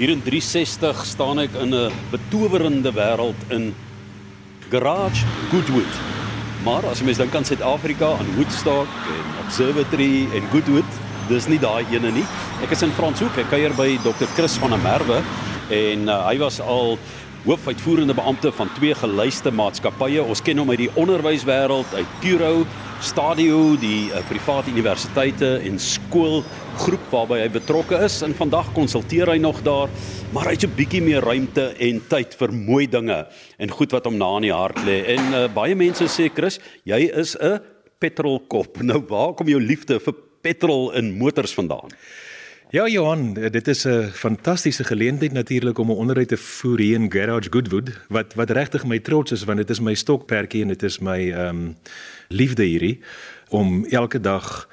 Hier in 360 staan ek in 'n betowerende wêreld in Garage Goodwood. Maar as jy mens dink aan Suid-Afrika, aan Woodstock en Observatory en Goodwood, dis nie daai ene nie. Ek is in Franshoek, ek kuier by Dr. Chris van der Merwe en uh, hy was al hoofuitvoerende beampte van twee gelyste maatskappye. Ons ken hom uit die onderwyswêreld, uit Puro, Stadio, die uh, private universiteite en skoolgroep waarby hy betrokke is en vandag konsulteer hy nog daar, maar hy het 'n bietjie meer ruimte en tyd vir mooi dinge en goed wat hom na in die hart lê. En uh, baie mense sê Chris, jy is 'n petrolkop. Nou waar kom jou liefde vir petrol en motors vandaan? Ja Johan, dit is 'n fantastiese geleentheid natuurlik om 'n onderhoud te voer hier in Garage Goodwood wat wat regtig my trots is want dit is my stokperdjie en dit is my ehm um, liefde hierdie om elke dag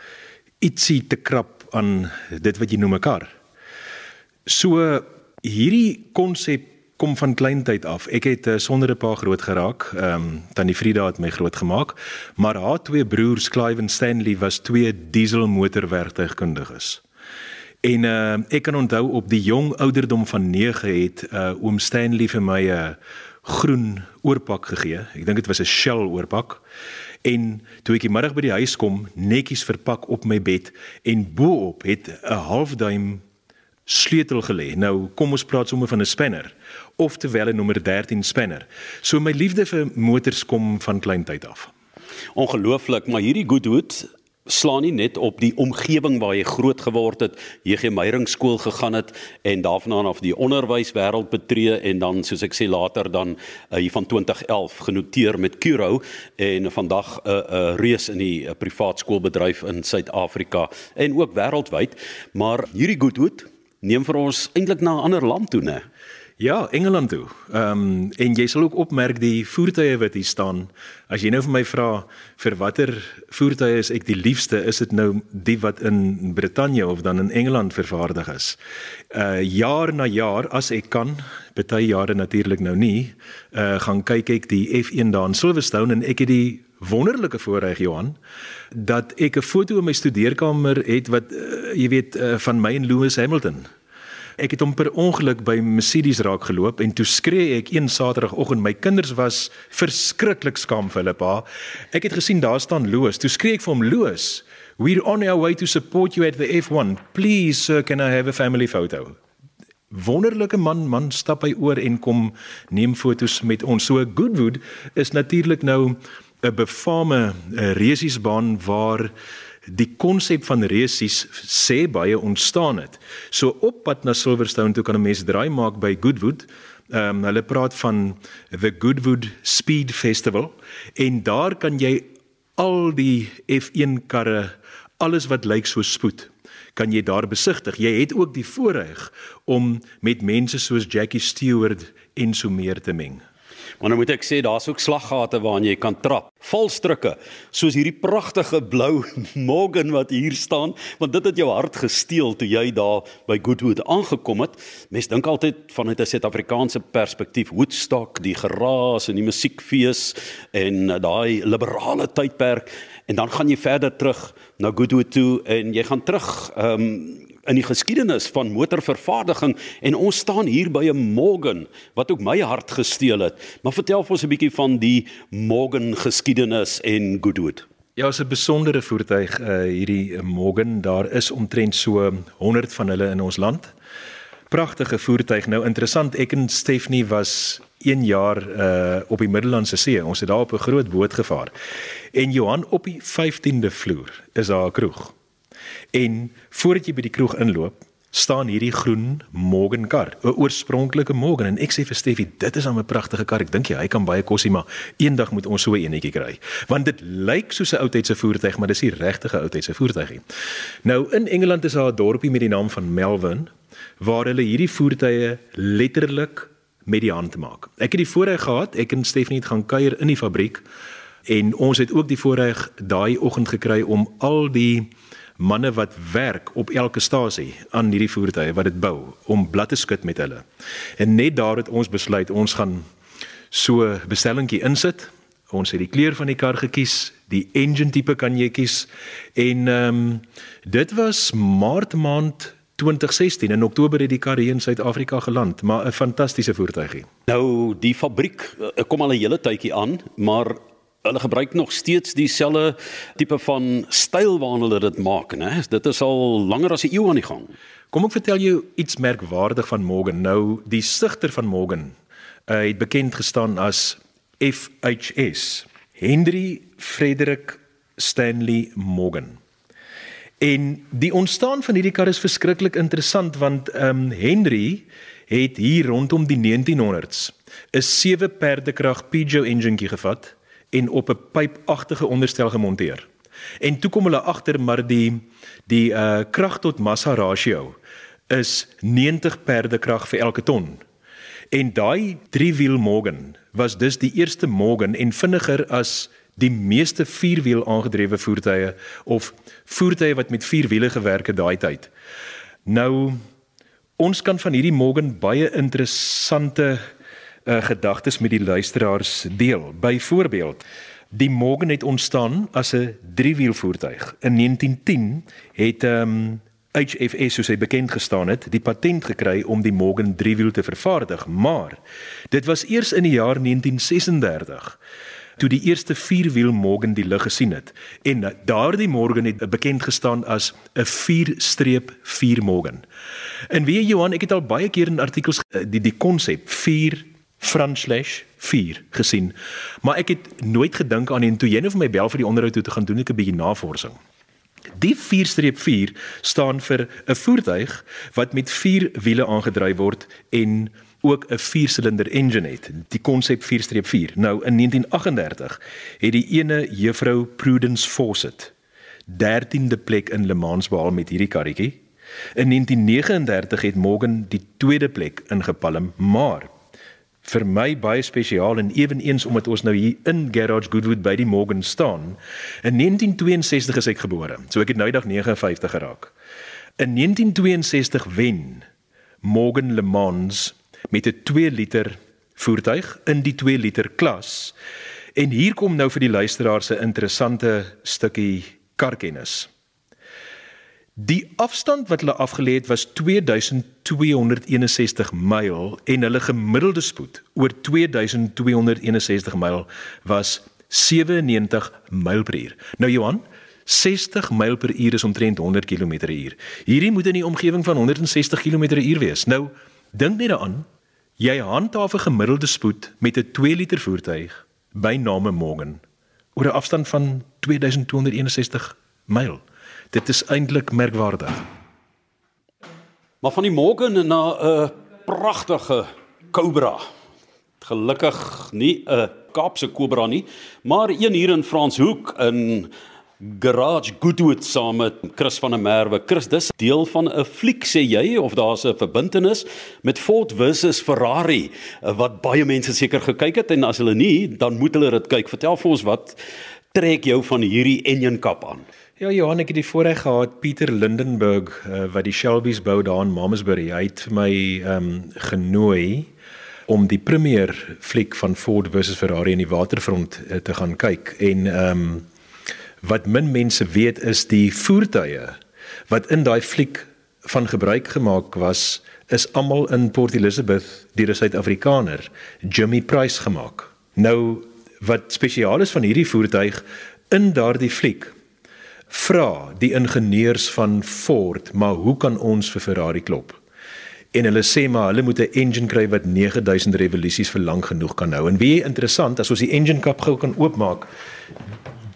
ietsie te krap aan dit wat jy noem 'n kar. So hierdie konsep kom van kleintyd af. Ek het uh, sonder 'n pa groot geraak. Ehm um, tannie Frida het my groot gemaak, maar haar twee broers, Clive en Stanley, was twee dieselmotorwerktuigkundiges. En uh, ek kan onthou op die jong ouderdom van 9 het uh, oom Stanley vir my 'n uh, groen oorpak gegee. Ek dink dit was 'n Shell oorpak. En toe ek die middag by die huis kom, netjies verpak op my bed en bo-op het 'n halfduim sleutel gelê. Nou kom ons praat sommer van 'n spanner of terwyl 'n nommer 13 spanner. So my liefde vir motors kom van kleintyd af. Ongelooflik, maar hierdie Goodwood slaan nie net op die omgewing waar jy groot geword het, JG Meyering skool gegaan het en daarvandaan af die onderwyswêreld betree en dan soos ek sê later dan uh, hier van 2011 genoteer met Curo en vandag 'n uh, 'n uh, reus in die uh, privaat skoolbedryf in Suid-Afrika en ook wêreldwyd. Maar hierdie Goodwood neem vir ons eintlik na 'n ander land toe, né? Ja, Engeland toe. Ehm um, en jy sal ook opmerk die voertuie wat hier staan. As jy nou vir my vra vir watter voertuie is ek die liefste, is dit nou die wat in Brittanje of dan in Engeland vervaardig is. Uh jaar na jaar as ek kan, baie jare natuurlik nou nie, uh gaan kyk ek die F1 daar in Silverstone en ek het die wonderlike voorreg Johan dat ek 'n foto in my studeerkamer het wat uh, jy weet uh, van my en Lewis Hamilton Ek het hom per ongeluk by Mercedes raak geloop en toe skree ek een Saterdagoggend my kinders was verskriklik skaam vir hulle pa. Ek het gesien daar staan Loos. Toe skree ek vir hom Loos, "We're on our way to support you at the F1. Please sir, can I have a family photo?" Wonderlike man, man stap hy oor en kom neem fotos met ons. So Goodwood is natuurlik nou 'n befame resiesbaan waar die konsep van resies sê baie ontstaan het. So op pad na Silverstone toe kan 'n mens draai maak by Goodwood. Ehm um, hulle praat van the Goodwood Speed Festival en daar kan jy al die F1 karre, alles wat lyk so spoed, kan jy daar besigtig. Jy het ook die voorreg om met mense soos Jackie Stewart en so meer te meng. Maar nou moet ek sê daar's ook slaggate waaraan jy kan trap. Valstrukke, soos hierdie pragtige blou Morgan wat hier staan, want dit het jou hart gesteel toe jy daar by Goodwood aangekom het. Mens dink altyd vanuit 'n Suid-Afrikaanse perspektief, Woodstock, die geraas en die musiekfees en daai liberale tydperk en dan gaan jy verder terug na Goodwood toe en jy gaan terug ehm um, in die geskiedenis van motorvervaardiging en ons staan hier by 'n Morgan wat ook my hart gesteel het. Maar vertel vir ons 'n bietjie van die Morgan geskiedenis en Goodwood. Ja, is 'n besondere voertuig uh, hierdie Morgan. Daar is omtrent so 100 van hulle in ons land. Pragtige voertuig. Nou interessant, ek en Stephanie was 1 jaar uh op die Middellandse See. Ons het daar op 'n groot boot gevaar. En Johan op die 15de vloer is daar 'n kroeg. En voordat jy by die kroeg inloop, staan hierdie groen Morgan kar, 'n oorspronklike Morgan en ek sê vir Steffie, dit is 'n pragtige kar. Ek dink jy hy kan baie kosie, maar eendag moet ons so 'n enetjie kry. Want dit lyk soos 'n oudtydse voertuig, maar dis nie regtig 'n oudtydse voertuig nie. Nou in Engeland is daar 'n dorpie met die naam van Melvin waar hulle hierdie voertuie letterlik met die hand maak. Ek het die voorreg gehad, ek en Steffie het gaan kuier in die fabriek en ons het ook die voorreg daai oggend gekry om al die manne wat werk op elke stasie aan hierdie voertuie wat dit bou om blad te skud met hulle. En net daar het ons besluit ons gaan so bestellingkie insit. Ons het die kleur van die kar gekies, die engine tipe kan jy kies en ehm um, dit was Maart maand 2016 in Oktober het die karre in Suid-Afrika geland, maar 'n fantastiese voertuigie. Nou, die fabriek eh, kom al 'n hele tydjie aan, maar hulle gebruik nog steeds dieselfde tipe van styl waarna hulle dit maak, né? Dit is al langer as 'n eeu aan die gang. Kom ek vertel jou iets merkwaardig van Morgan. Nou, die sigter van Morgan uh, het bekend gestaan as FHS, Henry Frederick Stanley Morgan. En die ontstaan van hierdie kar is verskriklik interessant want ehm um, Henry het hier rondom die 1900s 'n 7 perdekrag Peugeot enjinkie gevat en op 'n pypagtige onderstel gemonteer. En toe kom hulle agter maar die die uh krag tot massa rasio is 90 perdekrag vir elke ton. En daai 3-wiel Morgan was dus die eerste Morgan en vinniger as die meeste vierwiel aangedrewe voertuie of voertuie wat met vier wiele gewerk het daai tyd. Nou ons kan van hierdie Morgan baie interessante uh, gedagtes met die luisteraars deel. Byvoorbeeld, die Morgan het ontstaan as 'n driewiel voertuig. In 1910 het ehm um, HFS soos hy bekend gestaan het, die patent gekry om die Morgan driewiel te vervaardig, maar dit was eers in die jaar 1936 toe die eerste vierwiel Morgan die lig gesien het. En daardie Morgan het bekend gestaan as 'n 4-4 Morgan. En wie Johan, ek het al baie keer in artikels eh, die die konsep 4 Franslash 4 gesien. Maar ek het nooit gedink aan en toe jy nou vir my bel vir die onderhoud toe te gaan doen ek 'n bietjie navorsing. Die 4-4 staan vir 'n voertuig wat met 4 wiele aangedryf word en ook 'n 4-silinder engine het, die konsep 4-4. Nou in 1938 het die ene juffrou Prudence Fawcett 13de plek in Le Mans behaal met hierdie karretjie. In 1939 het Morgan die tweede plek ingepalm, maar vir my baie spesiaal en eweneens omdat ons nou hier in Garage Goodwood by die Morgan staan. In 1962 is ek gebore, so ek het nou dag 59 geraak. In 1962 wen Morgan Le Mans met 'n 2 liter voertuig in die 2 liter klas. En hier kom nou vir die luisteraars se interessante stukkie karkennis. Die afstand wat hulle afgelê het was 2261 myl en hulle gemiddelde spoed oor 2261 myl was 97 myl per uur. Nou Johan, 60 myl per uur is omtrent 100 km/h. Hierdie moet in die omgewing van 160 km/h wees. Nou dink net daaraan, Jy handhaaf 'n gemiddelde spoed met 'n 2 liter voertuig by name Morgan oor 'n afstand van 2261 myl. Dit is eintlik merkwaardig. Maar van die Morgan na 'n pragtige Cobra. Gelukkig nie 'n Kaapse Cobra nie, maar een hier in Franshoek in Garage Goodwood saam met Chris van der Merwe. Chris, dis deel van 'n fliek sê jy of daar's 'n verbintenis met Ford versus Ferrari eh, wat baie mense seker gekyk het en as hulle nie, dan moet hulle dit kyk. Vertel vir ons wat trek jou van hierdie engine kap aan? Ja, Johan, ek het die voorreg gehad Pieter Lindenburg uh, wat die Shelby's bou daar in Mamasbury. Hy het vir my ehm um, genooi om die premier fliek van Ford versus Ferrari in die waterfront uh, te gaan kyk en ehm um, wat min mense weet is die voertuie wat in daai fliek van gebruik gemaak was is almal in Port Elizabeth deur 'n Suid-Afrikaner, Jimmy Price gemaak. Nou wat spesiaal is van hierdie voertuig in daardie fliek vra die ingenieurs van Ford, maar hoe kan ons vir Ferrari klop? En hulle sê maar hulle moet 'n engine kry wat 9000 revolusies vir lank genoeg kan hou. En wie interessant, as ons die engine kap gou kan oopmaak,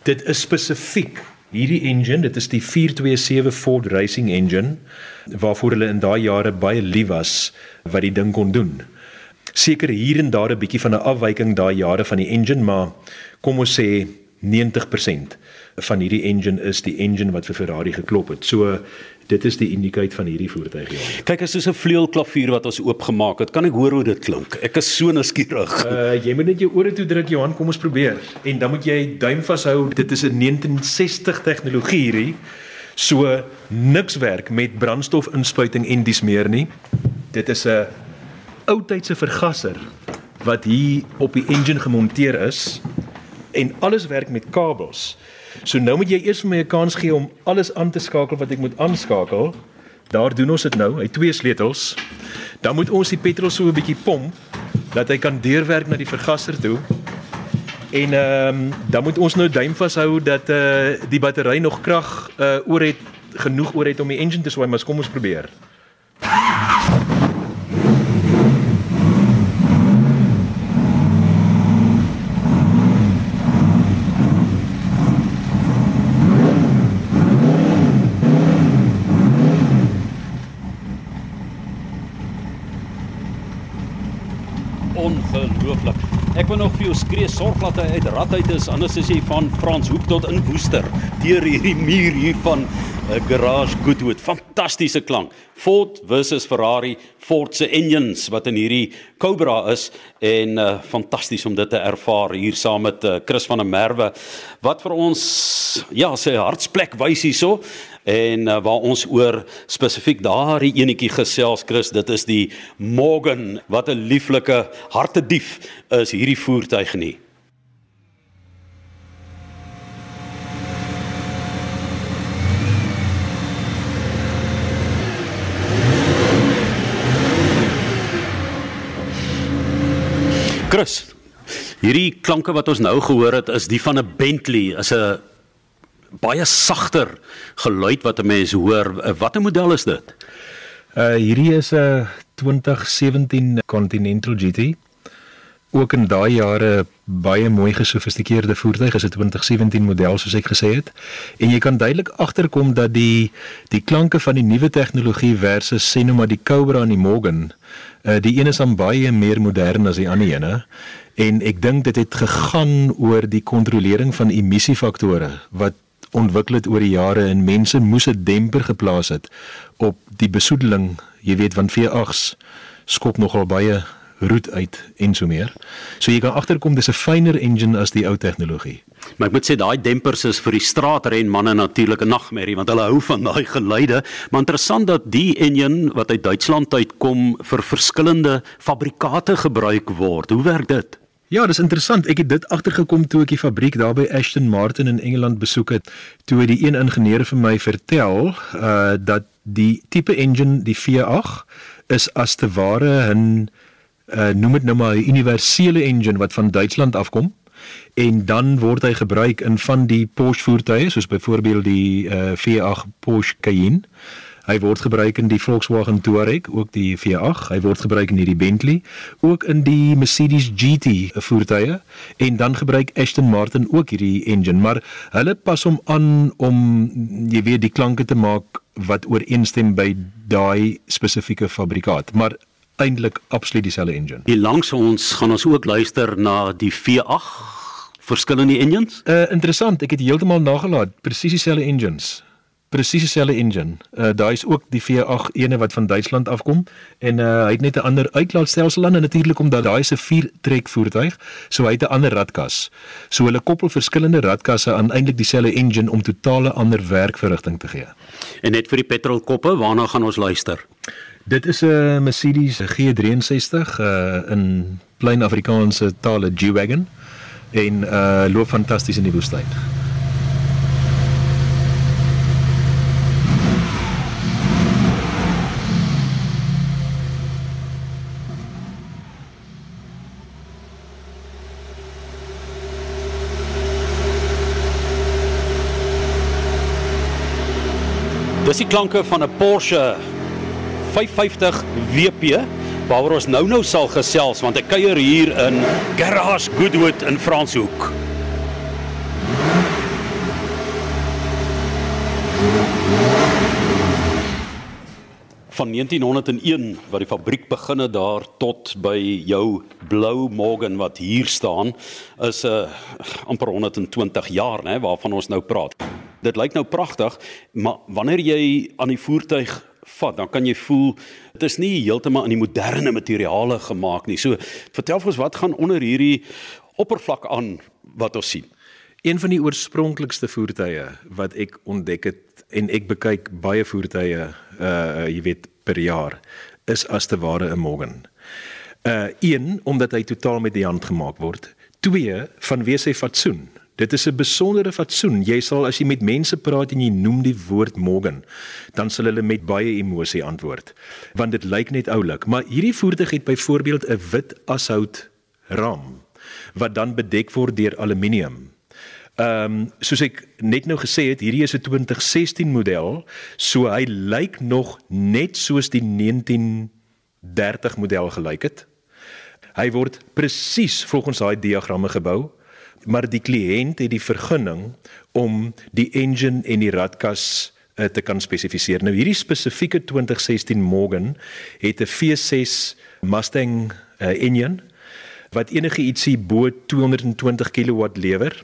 dit is spesifiek hierdie engine, dit is die 427 Ford Racing engine waarvoor hulle in daai jare baie lief was wat die ding kon doen. Seker hier en daar 'n bietjie van 'n afwyking daai jare van die engine, maar kom ons sê 90% van hierdie engine is die engine wat vir Ferrari geklop het. So dit is die uniekheid van hierdie voertuig ja. Kyk as dit 'n vleuelklavier wat ons oopgemaak het, kan ek hoor hoe dit klink. Ek is so nuuskierig. Uh jy moet net jou ore toe druk Johan, kom ons probeer. En dan moet jy duim vashou. Dit is 'n 1960 tegnologie hierdie. So niks werk met brandstofinspuiting en dis meer nie. Dit is 'n ou tydse vergaser wat hier op die engine gemonteer is en alles werk met kabels. So nou moet jy eers vir my 'n kans gee om alles aan te skakel wat ek moet aanskakel Daar doen ons dit nou. Hy twee sleutels. Dan moet ons die petrol so 'n bietjie pomp dat hy kan deurwerk na die vergaser toe. En ehm um, dan moet ons nou duim vashou dat eh uh, die battery nog krag uh, oor het genoeg oor het om die engine te swaai, maar kom ons probeer. Ongelooflik. Ek wil nog vir jou skree sorg dat hy uit rad uit is anders as jy van Frans Hoek tot in Woester deur hierdie muur hier van 'n uh, garage Goodwood. Fantastiese klank. Ford versus Ferrari, Ford se engines wat in hierdie Cobra is en uh, fantasties om dit te ervaar hier saam met uh, Chris van der Merwe wat vir ons ja, sy hartsplek wys hierso en uh, waar ons oor spesifiek daardie enetjie gesels Chris dit is die Morgan. Wat 'n lieflike hartedief is hierdie voertuig nie. Chris hierdie klanke wat ons nou gehoor het is die van 'n Bentley is 'n baie sagter geluid wat 'n mens hoor. Watter model is dit? Uh hierdie is 'n 2017 Continental GT. Ook in daai jare baie mooi gesofistikeerde voertuig, is 'n 2017 model soos ek gesê het. En jy kan duidelik agterkom dat die die klanke van die nuwe tegnologie versus sê nou maar die Cobra en die Morgan, uh die een is dan baie meer modern as die ander ene. En ek dink dit het gegaan oor die kontrolering van emissiefaktore wat ontwikkel het oor die jare en mense moes 'n demper geplaas het op die besoedeling, jy weet van V8s skop nogal baie roet uit en so meer. So jy kan agterkom dis 'n fyner engine as die ou tegnologie. Maar ek moet sê daai dempers is vir die straatrenmanne natuurlik 'n nagmerrie want hulle hou van daai geluide. Maar interessant dat die engine wat uit Duitsland uitkom vir verskillende fabrikate gebruik word. Hoe werk dit? Ja, dis interessant. Ek het dit agtergekom toe ek die fabriek daar by Ashton Martin in Engeland besoek het. Toe die een ingenieur vir my vertel uh dat die tipe engine, die V8, is as te ware 'n uh noem dit nou maar 'n universele engine wat van Duitsland afkom en dan word hy gebruik in van die Porsche voertuie soos byvoorbeeld die uh V8 Porsche Cayenne. Hy word gebruik in die Volkswagen Touareg, ook die V8. Hy word gebruik in hierdie Bentley, ook in die Mercedes GT voertuie en dan gebruik Aston Martin ook hierdie engine, maar hulle pas hom aan om jy weet die klanke te maak wat ooreenstem by daai spesifieke fabrikaat. Maar eintlik absoluut dieselfde engine. Hier langs ons gaan ons ook luister na die V8 verskillende engines. Uh interessant, ek het heeltemal nagelaat presies dieselfde engines presies dieselfde engine. Uh daai is ook die V8 ene wat van Duitsland afkom en uh hy het net 'n ander uitlaatstelsel aan en natuurlik omdat daai se 4 trek voertuig, so hy het 'n ander radkas. So hulle koppel verskillende radkasse aan eintlik dieselfde engine om totale ander werkverrigting te gee. En net vir die petrolkoppe, waarna gaan ons luister? Dit is 'n Mercedes G63 uh in plain Afrikaanse tale G-Wagon en uh loop fantasties in die woestyn. Dis die klanke van 'n Porsche 550 WP waaroor ons nou-nou sal gesels want ek kuier hier in Garage Goodwood in Franshoek. van 1901 wat die fabriek beginne daar tot by jou blou Morgan wat hier staan is 'n uh, amper 120 jaar nê waarvan ons nou praat. Dit lyk nou pragtig, maar wanneer jy aan die voertuig vat, dan kan jy voel dit is nie heeltemal in die moderne materiale gemaak nie. So vertel vir ons wat gaan onder hierdie oppervlak aan wat ons sien. Een van die oorspronklikste voertuie wat ek ontdek het en ek bekyk baie voertuie uh jy weet per jaar is as te ware 'n Morgan. Uh een omdat hy totaal met die hand gemaak word. Twee vanweë sy fatsoen Dit is 'n besondere fatsoen. Jy sal as jy met mense praat en jy noem die woord Morgan, dan sal hulle met baie emosie antwoord, want dit lyk net oulik. Maar hierdie voertuig het byvoorbeeld 'n wit ashout ram wat dan bedek word deur aluminium. Ehm um, soos ek net nou gesê het, hierdie is 'n 2016 model, so hy lyk nog net soos die 1930 model gelyk het. Hy word presies volgens daai diagramme gebou, maar die kliënt het die vergunning om die engine en die radkas uh, te kan spesifiseer. Nou hierdie spesifieke 2016 Morgan het 'n V6 Mustang uh, engine wat enige ietsie bo 220 kW lewer.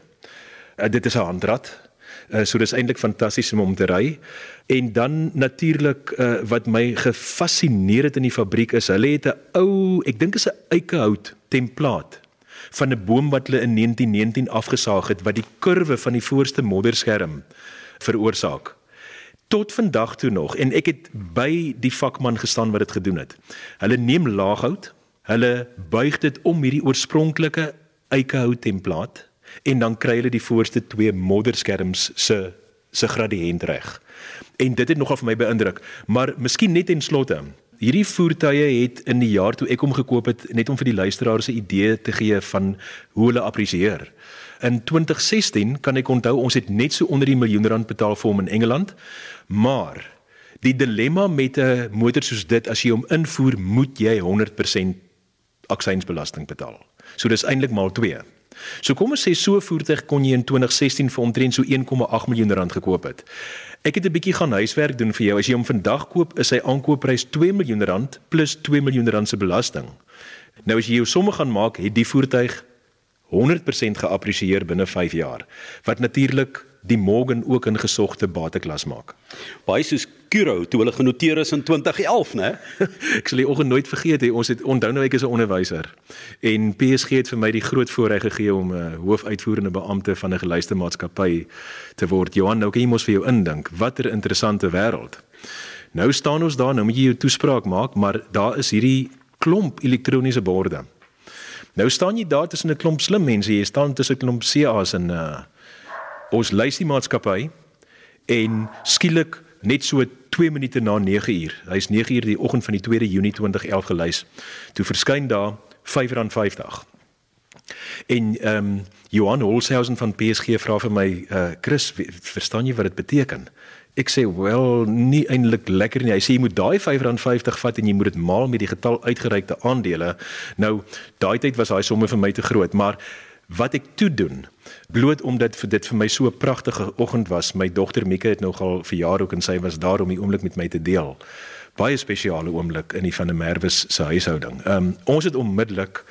Uh, dit is 'n handrat. Uh, so dis eintlik fantasties om te ry. En dan natuurlik uh, wat my gefassineer het in die fabriek is, hulle het 'n ou, ek dink is 'n eikehout templaat van 'n boom wat hulle in 1919 afgesaag het wat die kurwe van die voorste modderskerm veroorsaak. Tot vandag toe nog en ek het by die vakman gestaan wat dit gedoen het. Hulle neem laaghout Hulle buig dit om hierdie oorspronklike eikehout templaat en dan kry hulle die voorste twee modderskerms se se gradiënt reg. En dit het nogal vir my beïndruk, maar miskien net en slotte. Hierdie voertuie het in die jaar toe ek hom gekoop het net om vir die luisteraars 'n idee te gee van hoe hulle appresieer. In 2016 kan ek onthou ons het net so onder die miljoen rand betaal vir hom in Engeland, maar die dilemma met 'n motor soos dit as jy hom invoer, moet jy 100% aksiesbelasting betaal. So dis eintlik maal 2. So kom ons sê so 'n voertuig kon jy in 2016 vir omtrent so 1,8 miljoen rand gekoop het. Ek het 'n bietjie gaan huiswerk doen vir jou. As jy hom vandag koop, is sy aankoopprys 2 miljoen rand plus 2 miljoen rand se belasting. Nou as jy jou somme gaan maak, het die voertuig 100% geappresieer binne 5 jaar. Wat natuurlik die Morgan ook in gesogte bateklas maak. Baie soos Kuro toe hulle genoteer is in 2011, né? ek sal die oggend nooit vergeet hê ons het onthou nou ek is 'n onderwyser en PSG het vir my die groot voorreg gegee om 'n uh, hoofuitvoerende beampte van 'n gelyste maatskappy te word. Johan, nou kan jy mos vir jou indink, watter interessante wêreld. Nou staan ons daar, nou moet jy jou toespraak maak, maar daar is hierdie klomp elektroniese borde. Nou staan jy daar tussen 'n klomp slim mense, jy staan tussen 'n klomp CA's en uh ons lys die maatskappy en skielik net so 2 minute na 9 uur. Hy's 9 uur die oggend van die 2de Junie 2011 gelys. Toe verskyn daar R5.50. En ehm um, Johan Holshausen van PSG vra vir my, uh Chris, verstaan jy wat dit beteken? Ek sê wel nie eintlik lekker nie. Hy sê jy moet daai R5.50 vat en jy moet dit maal met die getal uitgereikte aandele. Nou, daai tyd was daai somme vir my te groot, maar wat ek toe doen bloot omdat vir dit vir my so 'n pragtige oggend was my dogter Mieke het nogal verjaar ook en sy was daar om die oomblik met my te deel baie spesiale oomblik in die van der Merwes se huishouding. Um, ons het onmiddellik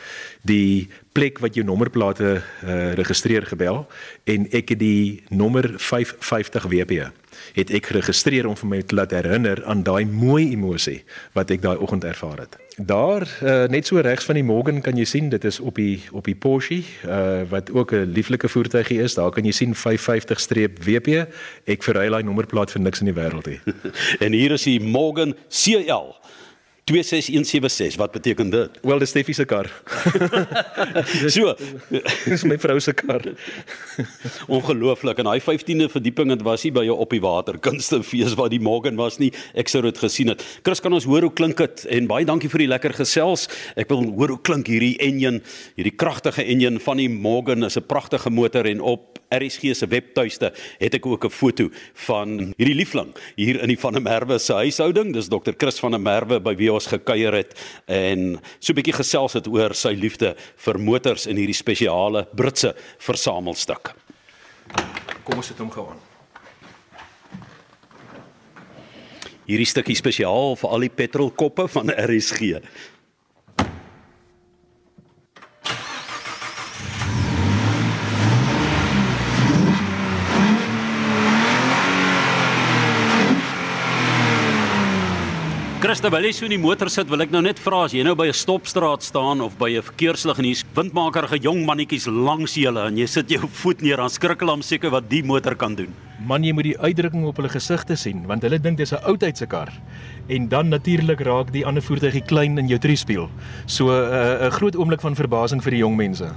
die plek wat jou nommerplate uh, registreer gebel en ek het die nommer 550 WP het ek geregistreer om vir my te laat herinner aan daai mooi emosie wat ek daai oggend ervaar het. Daar uh, net so regs van die Morgan kan jy sien dit is op die op die Porsche uh, wat ook 'n lieflike voertuigie is. Daar kan jy sien 550-WP. Ek verruil daai nommerplaat vir niks in die wêreld nie. en hier is die Morgan CL 26176 wat beteken dit? Wel dis Steffie se kar. so, dis my vrou se kar. Ongelooflik. En daai 15de verdieping het was nie by jou op die water kunstefees waar die Morgan was nie. Ek sou dit gesien het. Chris, kan ons hoor hoe klink dit? En baie dankie vir die lekker gesels. Ek wil hoor hoe klink hierdie engine, hierdie kragtige engine van die Morgan. Is 'n pragtige motor en op RSG se webtuiste het ek ook 'n foto van hierdie liefling hier in die van der Merwe se huishouding. Dis Dr. Chris van der Merwe by wie ons gekuier het en so 'n bietjie gesels het oor sy liefde vir motors in hierdie spesiale Britse versamelstuk. Kom ons sit hom gou aan. Hierdie stukkie spesiaal vir al die petrolkoppe van RSG. Christa, wil jy so in die motor sit? Wil ek nou net vra as jy nou by 'n stopstraat staan of by 'n verkeerslig en hier's windmakerige jong mannetjies langs julle en jy sit jou voet neer, dan skrikkel hom seker wat die motor kan doen. Man, jy moet die uitdrukking op hulle gesigte sien, want hulle dink dis 'n oudheidse kar. En dan natuurlik raak die ander voertuigie klein in jou triespieël. So 'n uh, 'n groot oomblik van verbasing vir die jong mense.